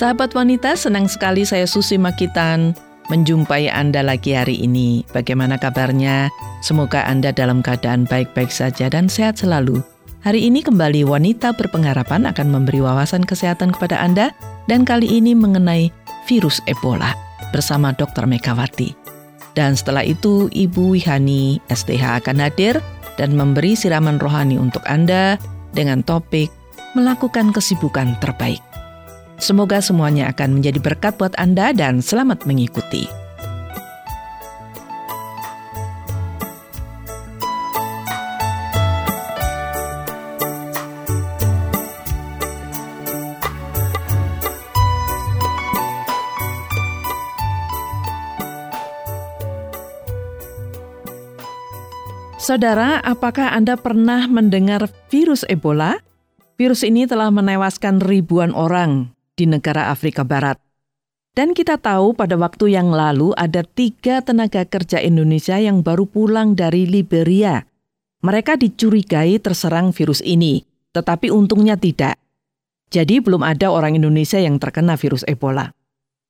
Sahabat wanita, senang sekali saya Susi Makitan menjumpai Anda lagi hari ini. Bagaimana kabarnya? Semoga Anda dalam keadaan baik-baik saja dan sehat selalu. Hari ini kembali Wanita Berpengharapan akan memberi wawasan kesehatan kepada Anda dan kali ini mengenai virus Ebola bersama Dr. Megawati. Dan setelah itu Ibu Wihani STH akan hadir dan memberi siraman rohani untuk Anda dengan topik melakukan kesibukan terbaik. Semoga semuanya akan menjadi berkat buat Anda dan selamat mengikuti. Saudara, apakah Anda pernah mendengar virus Ebola? Virus ini telah menewaskan ribuan orang di negara Afrika Barat. Dan kita tahu pada waktu yang lalu ada tiga tenaga kerja Indonesia yang baru pulang dari Liberia. Mereka dicurigai terserang virus ini, tetapi untungnya tidak. Jadi belum ada orang Indonesia yang terkena virus Ebola.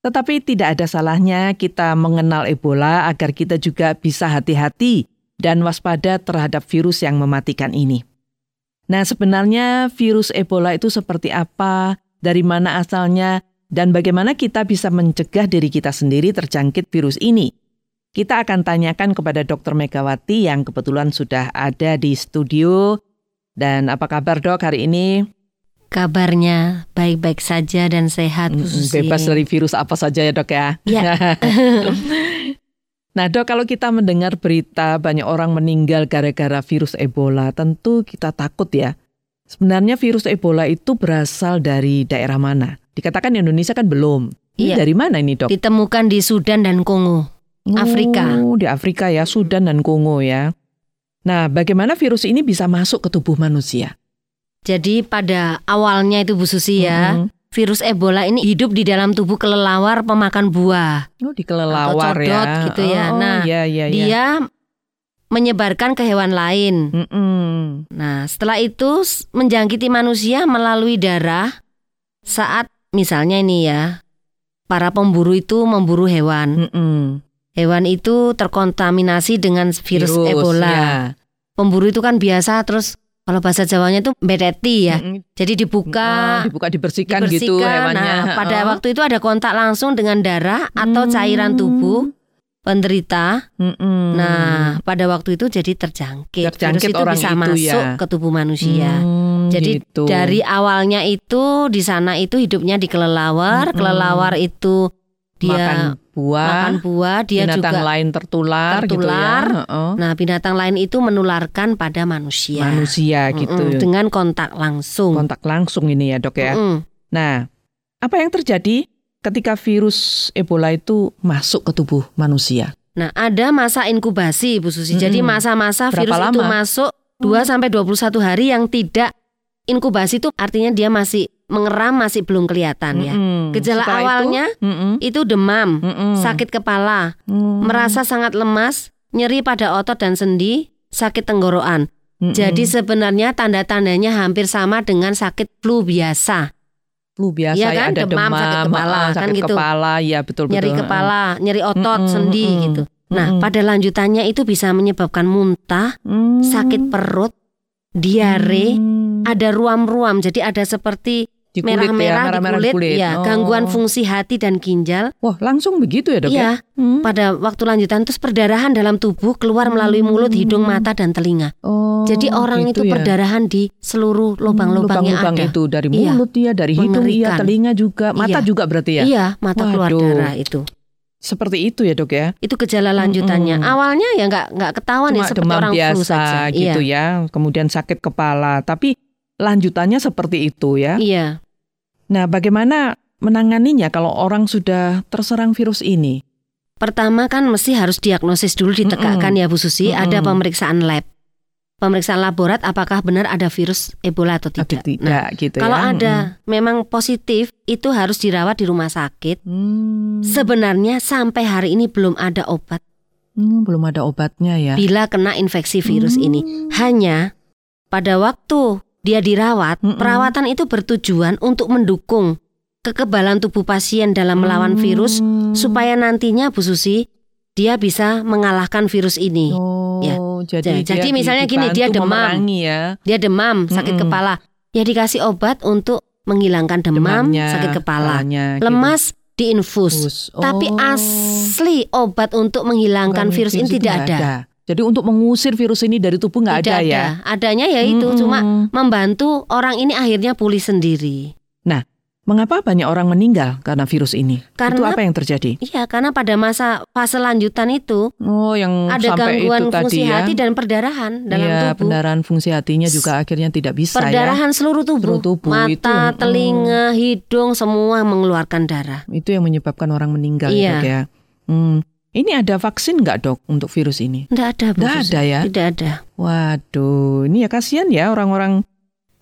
Tetapi tidak ada salahnya kita mengenal Ebola agar kita juga bisa hati-hati dan waspada terhadap virus yang mematikan ini. Nah, sebenarnya virus Ebola itu seperti apa? Dari mana asalnya, dan bagaimana kita bisa mencegah diri kita sendiri terjangkit virus ini. Kita akan tanyakan kepada Dr. Megawati yang kebetulan sudah ada di studio. Dan apa kabar dok hari ini? Kabarnya baik-baik saja dan sehat. Bebas dari virus apa saja ya dok ya? Ya. nah dok kalau kita mendengar berita banyak orang meninggal gara-gara virus Ebola, tentu kita takut ya. Sebenarnya virus Ebola itu berasal dari daerah mana? Dikatakan Indonesia kan belum. Ini iya. dari mana ini dok? Ditemukan di Sudan dan Kongo, Afrika. Oh, di Afrika ya, Sudan dan Kongo ya. Nah, bagaimana virus ini bisa masuk ke tubuh manusia? Jadi pada awalnya itu Bu Susi ya, mm -hmm. virus Ebola ini hidup di dalam tubuh kelelawar pemakan buah. Oh, di kelelawar atau codot, ya. gitu ya. Oh, nah, iya, iya, iya. dia menyebarkan ke hewan lain. Mm -mm. Nah, setelah itu menjangkiti manusia melalui darah saat misalnya ini ya, para pemburu itu memburu hewan. Mm -mm. Hewan itu terkontaminasi dengan virus, virus Ebola. Ya. Pemburu itu kan biasa terus kalau bahasa Jawanya itu bedeti ya. Mm -mm. Jadi dibuka, oh, dibuka dibersihkan, dibersihkan gitu hewannya. Nah, pada oh. waktu itu ada kontak langsung dengan darah atau cairan tubuh penderita. Mm-mm. Nah, pada waktu itu jadi terjangkit. Terjangkit Virus itu orang bisa itu masuk ya. ke tubuh manusia. Mm, jadi gitu. dari awalnya itu di sana itu hidupnya di kelelawar. Mm-mm. Kelelawar itu dia makan buah, makan buah, dia binatang juga lain tertular, tertular. gitu ya. Uh-uh. Nah, binatang lain itu menularkan pada manusia. Manusia gitu. Mm-mm, dengan kontak langsung. Kontak langsung ini ya, Dok ya. Mm-mm. Nah, apa yang terjadi ketika virus Ebola itu masuk ke tubuh manusia? Nah, ada masa inkubasi Bu Susi. Hmm. Jadi masa-masa virus lama? itu masuk 2 sampai 21 hari yang tidak inkubasi itu artinya dia masih mengeram masih belum kelihatan ya. Gejala Setelah awalnya itu, itu demam, Mm-mm. sakit kepala, Mm. merasa sangat lemas, nyeri pada otot dan sendi, sakit tenggorokan. Mm-mm. Jadi sebenarnya tanda-tandanya hampir sama dengan sakit flu biasa. Flu biasa Iya ya kan? ada Demam, demam, sakit kepala, ah, kan sakit gitu. kepala, ya betul betul. Nyeri kepala, nyeri otot, Mm-mm, sendi mm-mm. gitu. Nah, Mm-mm. pada lanjutannya itu bisa menyebabkan muntah, Hmm. sakit perut, diare, Hmm. ada ruam-ruam. Jadi ada seperti Di kulit ya, merah-merah merah-merah di kulit, ya, Oh. gangguan fungsi hati dan ginjal. Wah, langsung begitu ya, Dok ya? Iya, Hmm. pada waktu lanjutan terus perdarahan dalam tubuh keluar melalui mulut, hidung, mata dan telinga. Oh, Jadi orang gitu itu ya. perdarahan di seluruh lubang-lubang Lubang-lubang ada. itu dari Iya. mulut ya, dari hidung iya, Mengerikan. telinga juga, mata Iya. juga berarti ya. Iya, mata keluar Waduh. darah itu. Seperti itu ya, Dok ya. Itu gejala lanjutannya. Mm-mm. Awalnya ya nggak nggak ketahuan ya Cuma seperti demam orang biasa flu saja. gitu iya. ya. Kemudian sakit kepala, tapi lanjutannya seperti itu ya. Iya. Nah, bagaimana menanganinya kalau orang sudah terserang virus ini? Pertama kan mesti harus diagnosis dulu ditegakkan ya Bu Susi. Ada Mm-mm. pemeriksaan lab. Pemeriksaan laborat apakah benar ada virus Ebola atau tidak. Tidak, Nah, gitu kalau ya. ada memang positif itu harus dirawat di rumah sakit. Hmm. Sebenarnya sampai hari ini belum ada obat Hmm, belum ada obatnya ya. bila kena infeksi virus Hmm. ini. Hanya pada waktu dia dirawat, Mm-mm. perawatan itu bertujuan untuk mendukung kekebalan tubuh pasien dalam melawan Hmm. virus supaya nantinya Bu Susi dia bisa mengalahkan virus ini. Oh, Ya. jadi Jadi dia misalnya gini, dia demam. ya. Dia demam, sakit Mm-mm. kepala, ya dikasih obat untuk menghilangkan demam, Demamnya, sakit kepala. kepalanya, gitu. Lemas diinfus. Infus. Tapi Oh. asli obat untuk menghilangkan Orang virus ini tidak nggak ada. Jadi untuk mengusir virus ini dari tubuh nggak Tidak ada ya. Adanya ya itu Mm-mm. cuma membantu orang ini akhirnya pulih sendiri. Mengapa banyak orang meninggal karena virus ini? itu Karena- apa yang terjadi? Iya, karena pada masa fase lanjutan itu Oh, yang ada sampai gangguan itu fungsi tadi ya. hati dan perdarahan dalam Iya, tubuh. pendarahan fungsi hatinya juga akhirnya tidak bisa ya. Perdarahan seluruh tubuh, Seluruh tubuh, mata, itu, telinga, hidung semua mengeluarkan darah. Itu yang menyebabkan orang meninggal Iya. ya, ya. Hmm. Ini ada vaksin nggak dok untuk virus ini? Tidak ada, Bu Nggak ada ya? Tidak ada. Waduh, ini ya kasihan ya orang-orang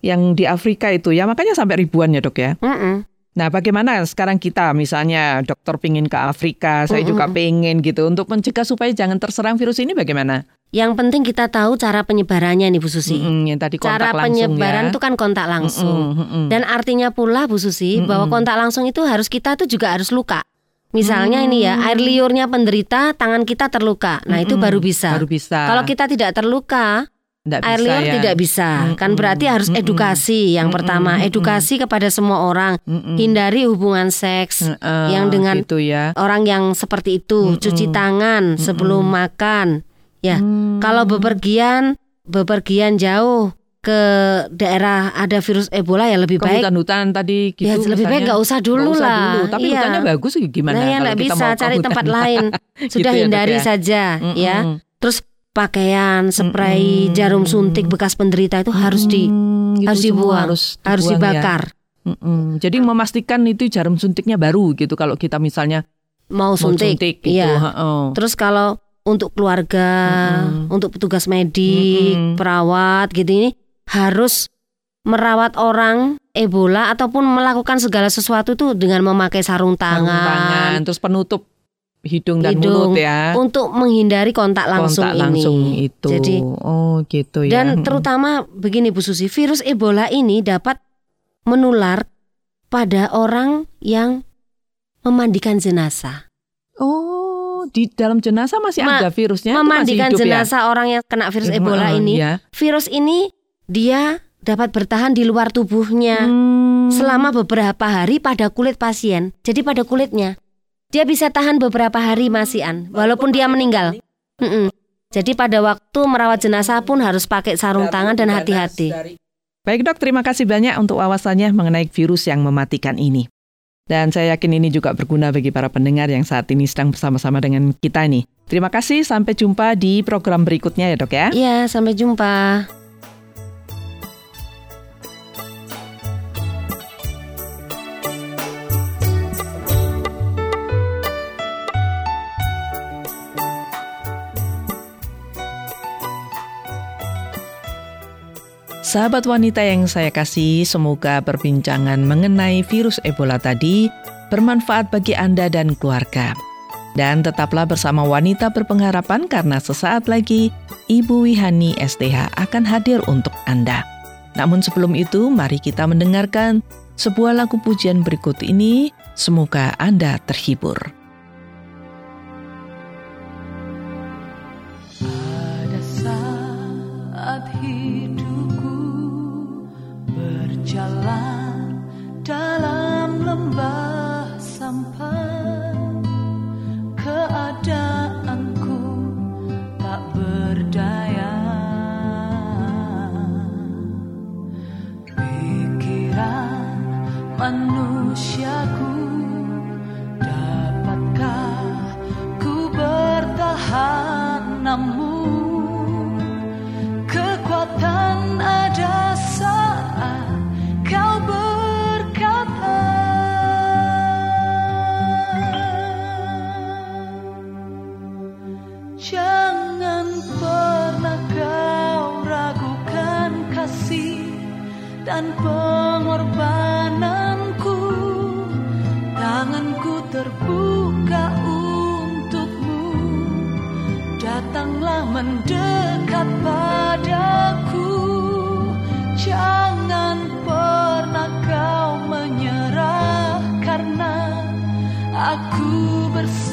yang di Afrika itu ya makanya sampai ribuan ya dok ya. Mm-mm. Nah bagaimana sekarang kita misalnya dokter pingin ke Afrika, saya Mm-mm. juga pengen gitu untuk mencegah supaya jangan terserang virus ini bagaimana? Yang penting kita tahu cara penyebarannya nih Bu Susi. Mm-mm, yang tadi kontak Cara langsung penyebaran ya. itu kan kontak langsung. Mm-mm, mm-mm. Dan artinya pula Bu Susi bahwa Mm-mm. kontak langsung itu harus kita tuh juga harus luka. Misalnya ini ya, air liurnya penderita, tangan kita terluka. Nah, itu Mm-mm, baru bisa. Baru bisa. Kalau kita tidak terluka, Nggak air bisa liur ya. tidak bisa. Kan Mm-mm, berarti harus edukasi yang Mm-mm, pertama, mm-mm. edukasi kepada semua orang. Mm-mm. Hindari hubungan seks Heeh, yang dengan gitu ya. orang yang seperti itu, Mm-mm. cuci tangan sebelum makan. Ya, Hmm. kalau bepergian, bepergian jauh ke daerah ada virus Ebola ya lebih ke baik hutan-hutan tadi gitu. ya lebih baik misalnya. nggak usah dulu Nggak usah lah. dulu. Tapi Iya. hutannya bagus gimana Nah, ya kalau kita bisa mau cari hutan? tempat lain. Sudah Gitu ya, Dok, hindari ya? saja Mm-mm. ya. Terus pakaian, spray, Mm-mm. jarum suntik bekas penderita itu harus di Hmm, gitu harus dibuang, harus, harus dibuang ya. dibakar. Mm-mm. Jadi memastikan itu jarum suntiknya baru gitu kalau kita misalnya Mau mau suntik. suntik gitu. Iya. heeh. Terus kalau untuk keluarga, Mm-mm. untuk petugas medik, Mm-mm. perawat gitu ini harus merawat orang Ebola ataupun melakukan segala sesuatu tuh dengan memakai sarung Sarung tangan, tangan, terus penutup hidung dan Hidung. mulut ya. untuk menghindari kontak langsung Kontak ini. langsung itu. Jadi oh gitu ya. dan Mm-mm. terutama begini Bu Susi, virus Ebola ini dapat menular pada orang yang memandikan jenazah. Oh, di dalam jenazah masih Ma- ada virusnya. itu masih memandikan hidup ya? jenazah orang yang kena virus Ebola ini, ya. virus ini dia dapat bertahan di luar tubuhnya Hmm. selama beberapa hari pada kulit pasien. Jadi pada kulitnya dia bisa tahan beberapa hari masian walaupun dia meninggal. Mm-mm. Jadi pada waktu merawat jenazah pun harus pakai sarung tangan dan hati-hati. Baik dok, terima kasih banyak untuk wawasannya mengenai virus yang mematikan ini. Dan saya yakin ini juga berguna bagi para pendengar yang saat ini sedang bersama-sama dengan kita nih. Terima kasih, sampai jumpa di program berikutnya ya dok ya. Iya, sampai jumpa. Sahabat wanita yang saya kasih, semoga perbincangan mengenai virus Ebola tadi bermanfaat bagi Anda dan keluarga. Dan tetaplah bersama Wanita Berpengharapan karena sesaat lagi Ibu Wihani STH akan hadir untuk Anda. Namun sebelum itu, mari kita mendengarkan sebuah lagu pujian berikut ini. Semoga Anda terhibur. Jangan pernah kau ragukan kasih dan pengorbananku. Tanganku terbuka untukmu. Datanglah mendekat padaku. Jangan pernah kau menyerah karena aku bersama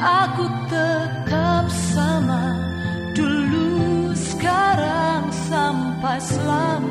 aku tetap sama dulu sekarang sampai selama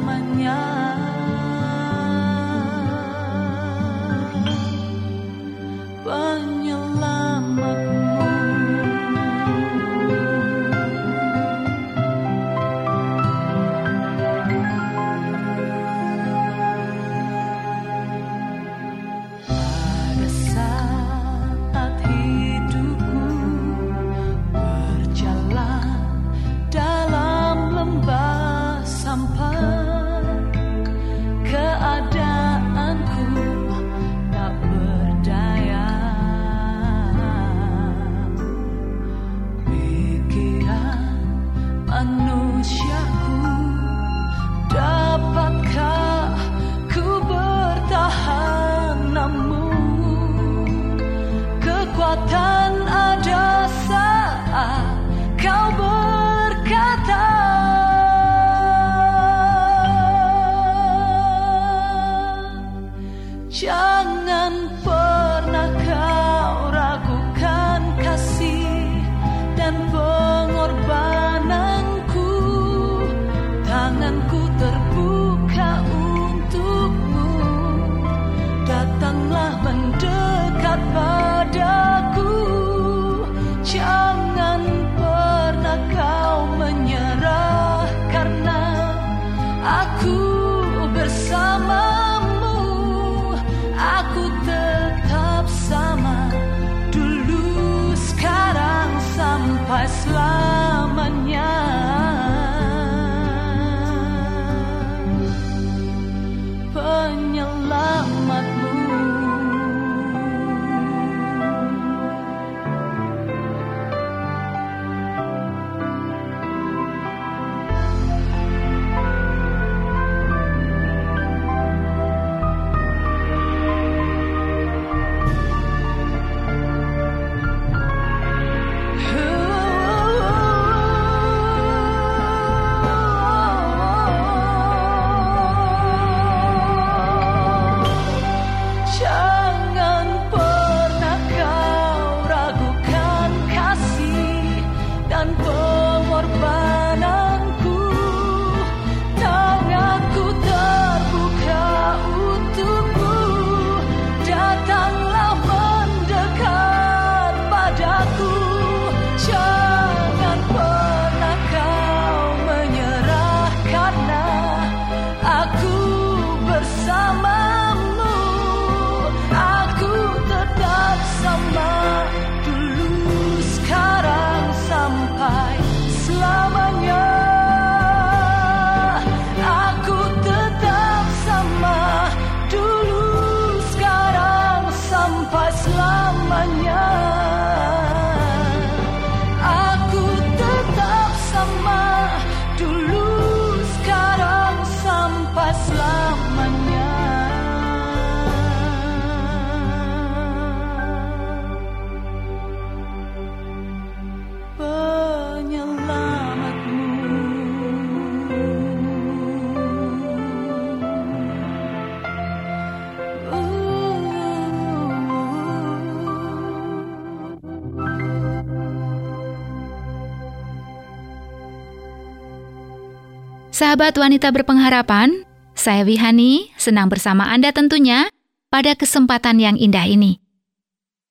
Sahabat wanita berpengharapan, saya Wihani senang bersama Anda tentunya pada kesempatan yang indah ini.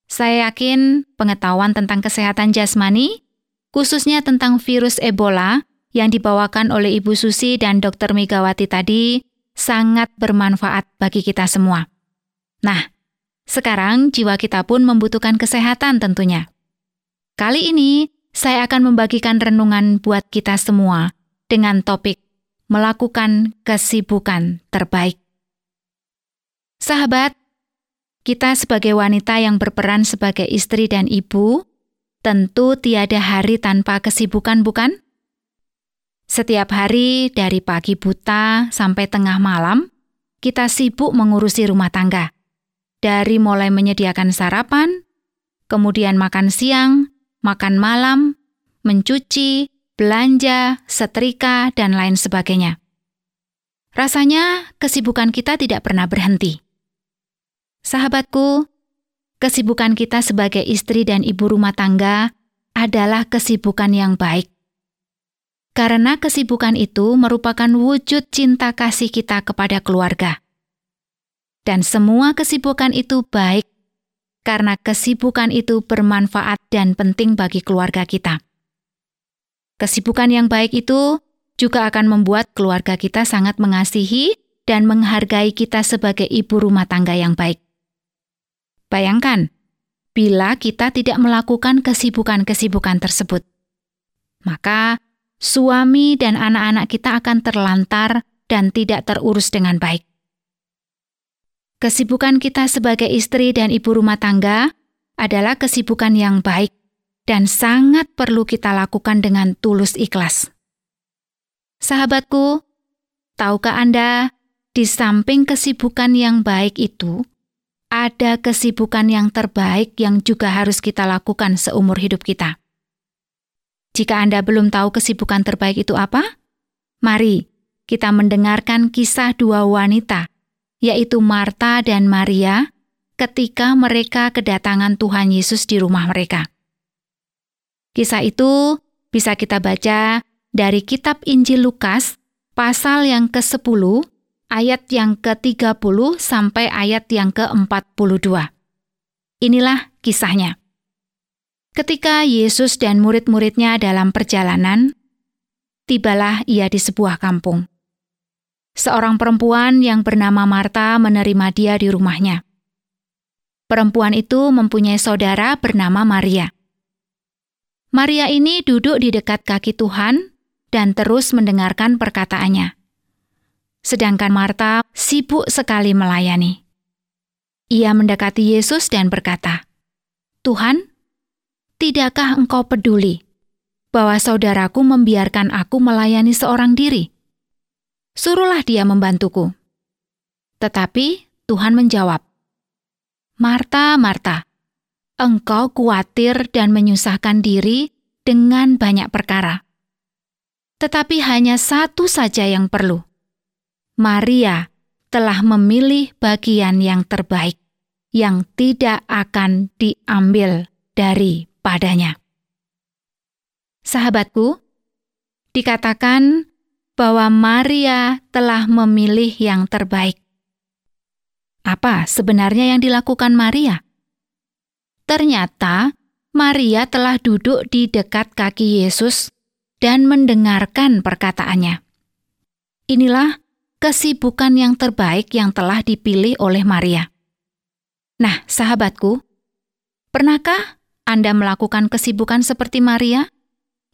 Saya yakin pengetahuan tentang kesehatan jasmani, khususnya tentang virus Ebola yang dibawakan oleh Ibu Susi dan Dr. Megawati tadi, sangat bermanfaat bagi kita semua. Nah, sekarang jiwa kita pun membutuhkan kesehatan tentunya. Kali ini, saya akan membagikan renungan buat kita semua dengan topik melakukan kesibukan terbaik. Sahabat, kita sebagai wanita yang berperan sebagai istri dan ibu, tentu tiada hari tanpa kesibukan, bukan? Setiap hari dari pagi buta sampai tengah malam, kita sibuk mengurusi rumah tangga. Dari mulai menyediakan sarapan, kemudian makan siang, makan malam, mencuci, belanja, setrika, dan lain sebagainya. Rasanya kesibukan kita tidak pernah berhenti. Sahabatku, kesibukan kita sebagai istri dan ibu rumah tangga adalah kesibukan yang baik. Karena kesibukan itu merupakan wujud cinta kasih kita kepada keluarga. Dan semua kesibukan itu baik karena kesibukan itu bermanfaat dan penting bagi keluarga kita. Kesibukan yang baik itu juga akan membuat keluarga kita sangat mengasihi dan menghargai kita sebagai ibu rumah tangga yang baik. Bayangkan, bila kita tidak melakukan kesibukan-kesibukan tersebut, maka suami dan anak-anak kita akan terlantar dan tidak terurus dengan baik. Kesibukan kita sebagai istri dan ibu rumah tangga adalah kesibukan yang baik dan sangat perlu kita lakukan dengan tulus ikhlas. Sahabatku, tahukah Anda, di samping kesibukan yang baik itu, ada kesibukan yang terbaik yang juga harus kita lakukan seumur hidup kita. Jika Anda belum tahu kesibukan terbaik itu apa, mari kita mendengarkan kisah dua wanita, yaitu Marta dan Maria, ketika mereka kedatangan Tuhan Yesus di rumah mereka. Kisah itu bisa kita baca dari kitab Injil Lukas, pasal yang ke-10, ayat yang ke-30 sampai ayat yang ke-42. Inilah kisahnya. Ketika Yesus dan murid-muridnya dalam perjalanan, tibalah ia di sebuah kampung. Seorang perempuan yang bernama Marta menerima dia di rumahnya. Perempuan itu mempunyai saudara bernama Maria. Maria ini duduk di dekat kaki Tuhan dan terus mendengarkan perkataannya. Sedangkan Marta sibuk sekali melayani. Ia mendekati Yesus dan berkata, "Tuhan, Tidakkah engkau peduli bahwa saudaraku membiarkan aku melayani seorang diri? Suruhlah dia membantuku. Tetapi Tuhan menjawab, Marta, Marta, engkau khawatir dan menyusahkan diri dengan banyak perkara. Tetapi hanya satu saja yang perlu. Maria telah memilih bagian yang terbaik, yang tidak akan diambil dari padanya. Sahabatku, dikatakan bahwa Maria telah memilih yang terbaik. Apa sebenarnya yang dilakukan Maria? Ternyata Maria telah duduk di dekat kaki Yesus dan mendengarkan perkataannya. Inilah kesibukan yang terbaik yang telah dipilih oleh Maria. Nah, sahabatku, pernahkah anda melakukan kesibukan seperti Maria,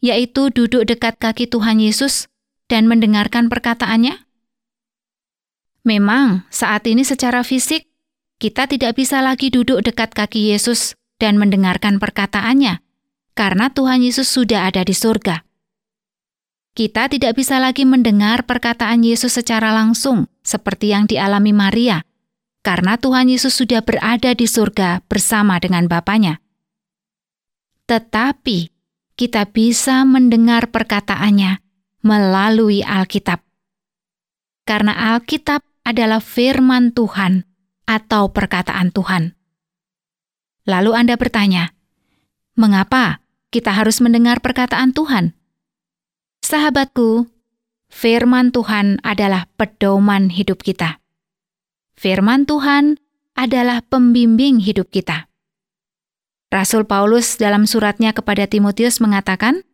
yaitu duduk dekat kaki Tuhan Yesus dan mendengarkan perkataannya? Memang, saat ini secara fisik, kita tidak bisa lagi duduk dekat kaki Yesus dan mendengarkan perkataannya, karena Tuhan Yesus sudah ada di surga. Kita tidak bisa lagi mendengar perkataan Yesus secara langsung, seperti yang dialami Maria, karena Tuhan Yesus sudah berada di surga bersama dengan Bapaknya tetapi kita bisa mendengar perkataannya melalui Alkitab. Karena Alkitab adalah firman Tuhan atau perkataan Tuhan. Lalu Anda bertanya, mengapa kita harus mendengar perkataan Tuhan? Sahabatku, firman Tuhan adalah pedoman hidup kita. Firman Tuhan adalah pembimbing hidup kita. Rasul Paulus dalam suratnya kepada Timotius mengatakan,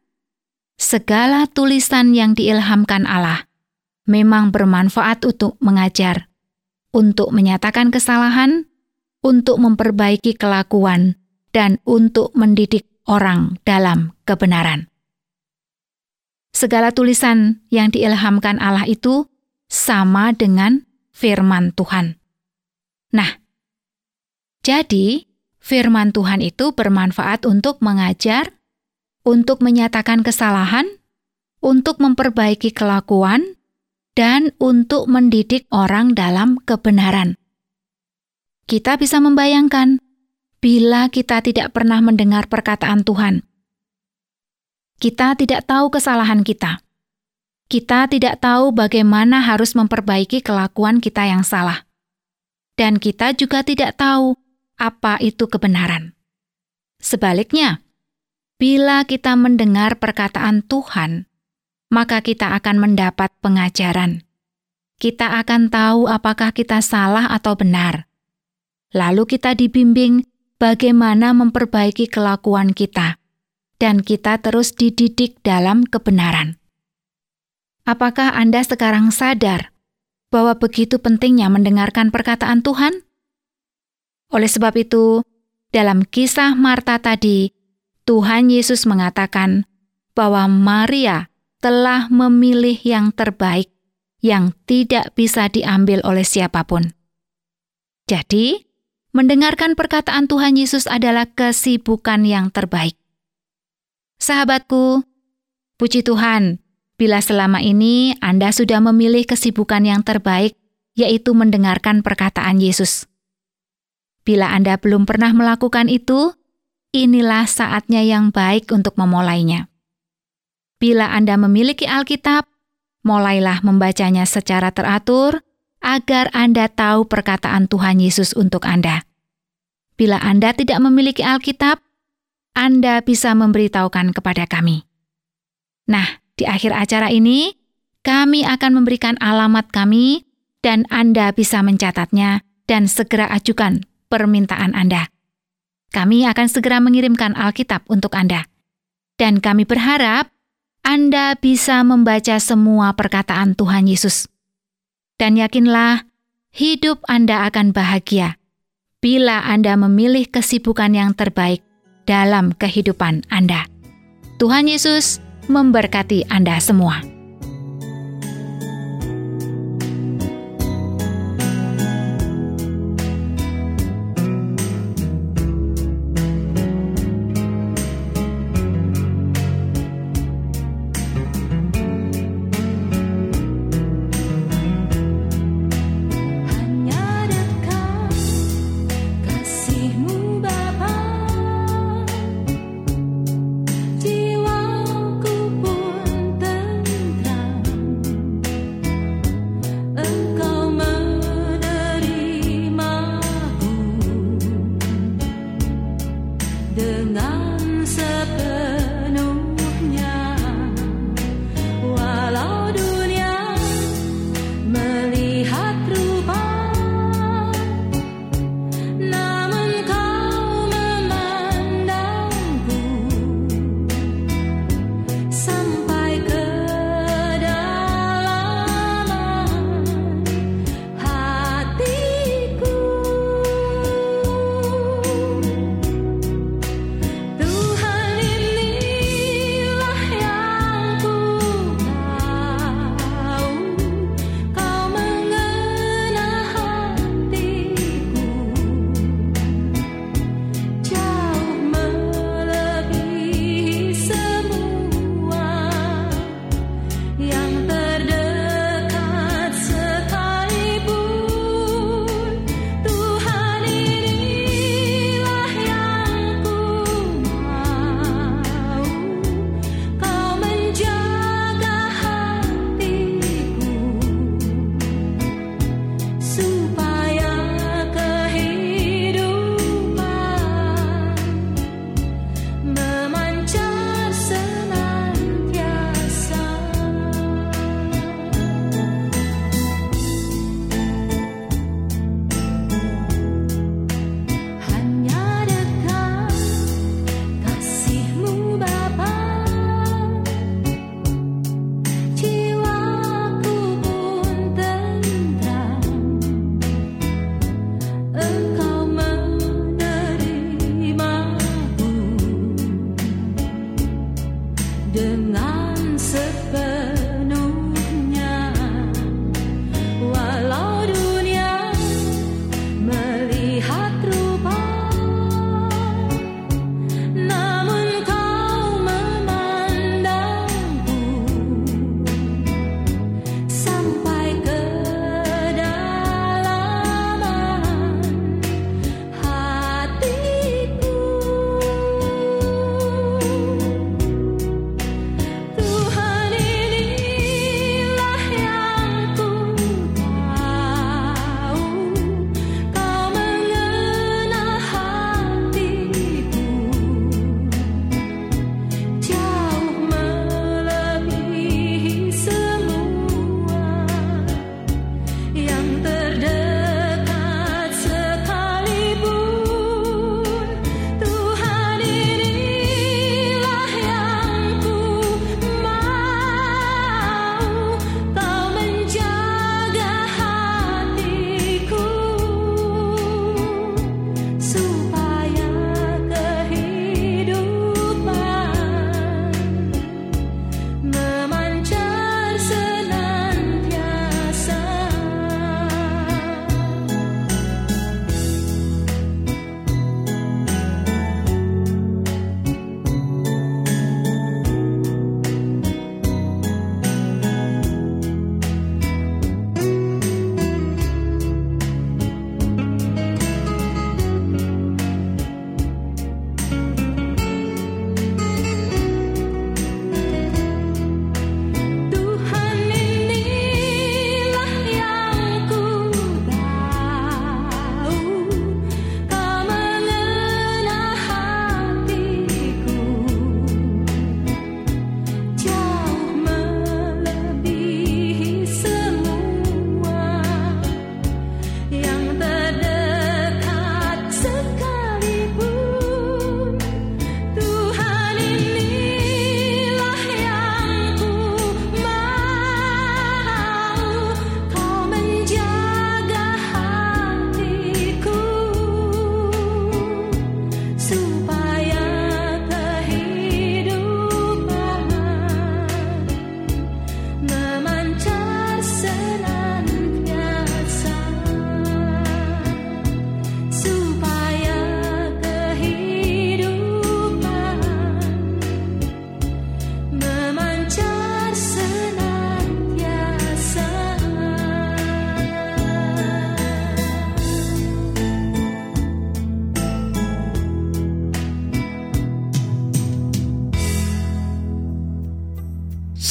"Segala tulisan yang diilhamkan Allah memang bermanfaat untuk mengajar, untuk menyatakan kesalahan, untuk memperbaiki kelakuan, dan untuk mendidik orang dalam kebenaran." Segala tulisan yang diilhamkan Allah itu sama dengan firman Tuhan. Nah, jadi firman Tuhan itu bermanfaat untuk mengajar, untuk menyatakan kesalahan, untuk memperbaiki kelakuan, dan untuk mendidik orang dalam kebenaran. Kita bisa membayangkan bila kita tidak pernah mendengar perkataan Tuhan. Kita tidak tahu kesalahan kita. Kita tidak tahu bagaimana harus memperbaiki kelakuan kita yang salah. Dan kita juga tidak tahu apa itu kebenaran. Sebaliknya, bila kita mendengar perkataan Tuhan, maka kita akan mendapat pengajaran. Kita akan tahu apakah kita salah atau benar. Lalu kita dibimbing bagaimana memperbaiki kelakuan kita, dan kita terus dididik dalam kebenaran. Apakah Anda sekarang sadar bahwa begitu pentingnya mendengarkan perkataan Tuhan? Oleh sebab itu, dalam kisah Marta tadi, Tuhan Yesus mengatakan bahwa Maria telah memilih yang terbaik yang tidak bisa diambil oleh siapa pun. Jadi, mendengarkan perkataan Tuhan Yesus adalah kesibukan yang terbaik. Sahabatku, puji Tuhan, bila selama ini Anda sudah memilih kesibukan yang terbaik, yaitu mendengarkan perkataan Yesus. Bila Anda belum pernah melakukan itu, inilah saatnya yang baik untuk memulainya. Bila Anda memiliki Alkitab, mulailah membacanya secara teratur agar Anda tahu perkataan Tuhan Yesus untuk Anda. Bila Anda tidak memiliki Alkitab, anda bisa memberitahukan kepada kami. Nah, di akhir acara ini, kami akan memberikan alamat kami dan Anda bisa mencatatnya dan segera ajukan permintaan Anda. Kami akan segera mengirimkan Alkitab untuk Anda. Dan kami berharap Anda bisa membaca semua perkataan Tuhan Yesus. Dan yakinlah, hidup Anda akan bahagia bila Anda memilih kesibukan yang terbaik dalam kehidupan Anda. Tuhan Yesus memberkati Anda semua.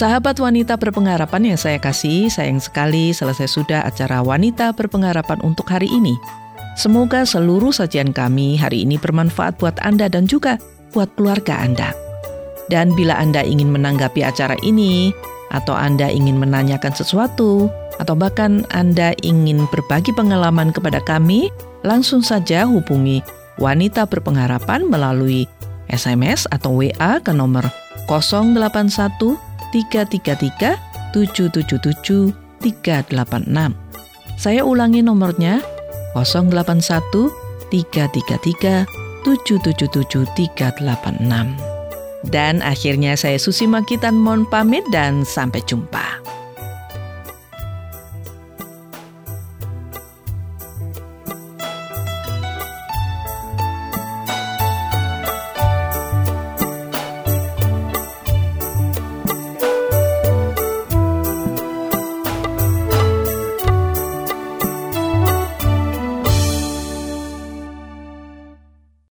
Sahabat wanita berpengharapan yang saya kasih, sayang sekali selesai sudah acara wanita berpengharapan untuk hari ini. Semoga seluruh sajian kami hari ini bermanfaat buat Anda dan juga buat keluarga Anda. Dan bila Anda ingin menanggapi acara ini, atau Anda ingin menanyakan sesuatu, atau bahkan Anda ingin berbagi pengalaman kepada kami, langsung saja hubungi Wanita Berpengharapan melalui SMS atau WA ke nomor 081 333 777 386. Saya ulangi nomornya 081 333 777 386. Dan akhirnya saya Susi Makitan mohon pamit dan sampai jumpa.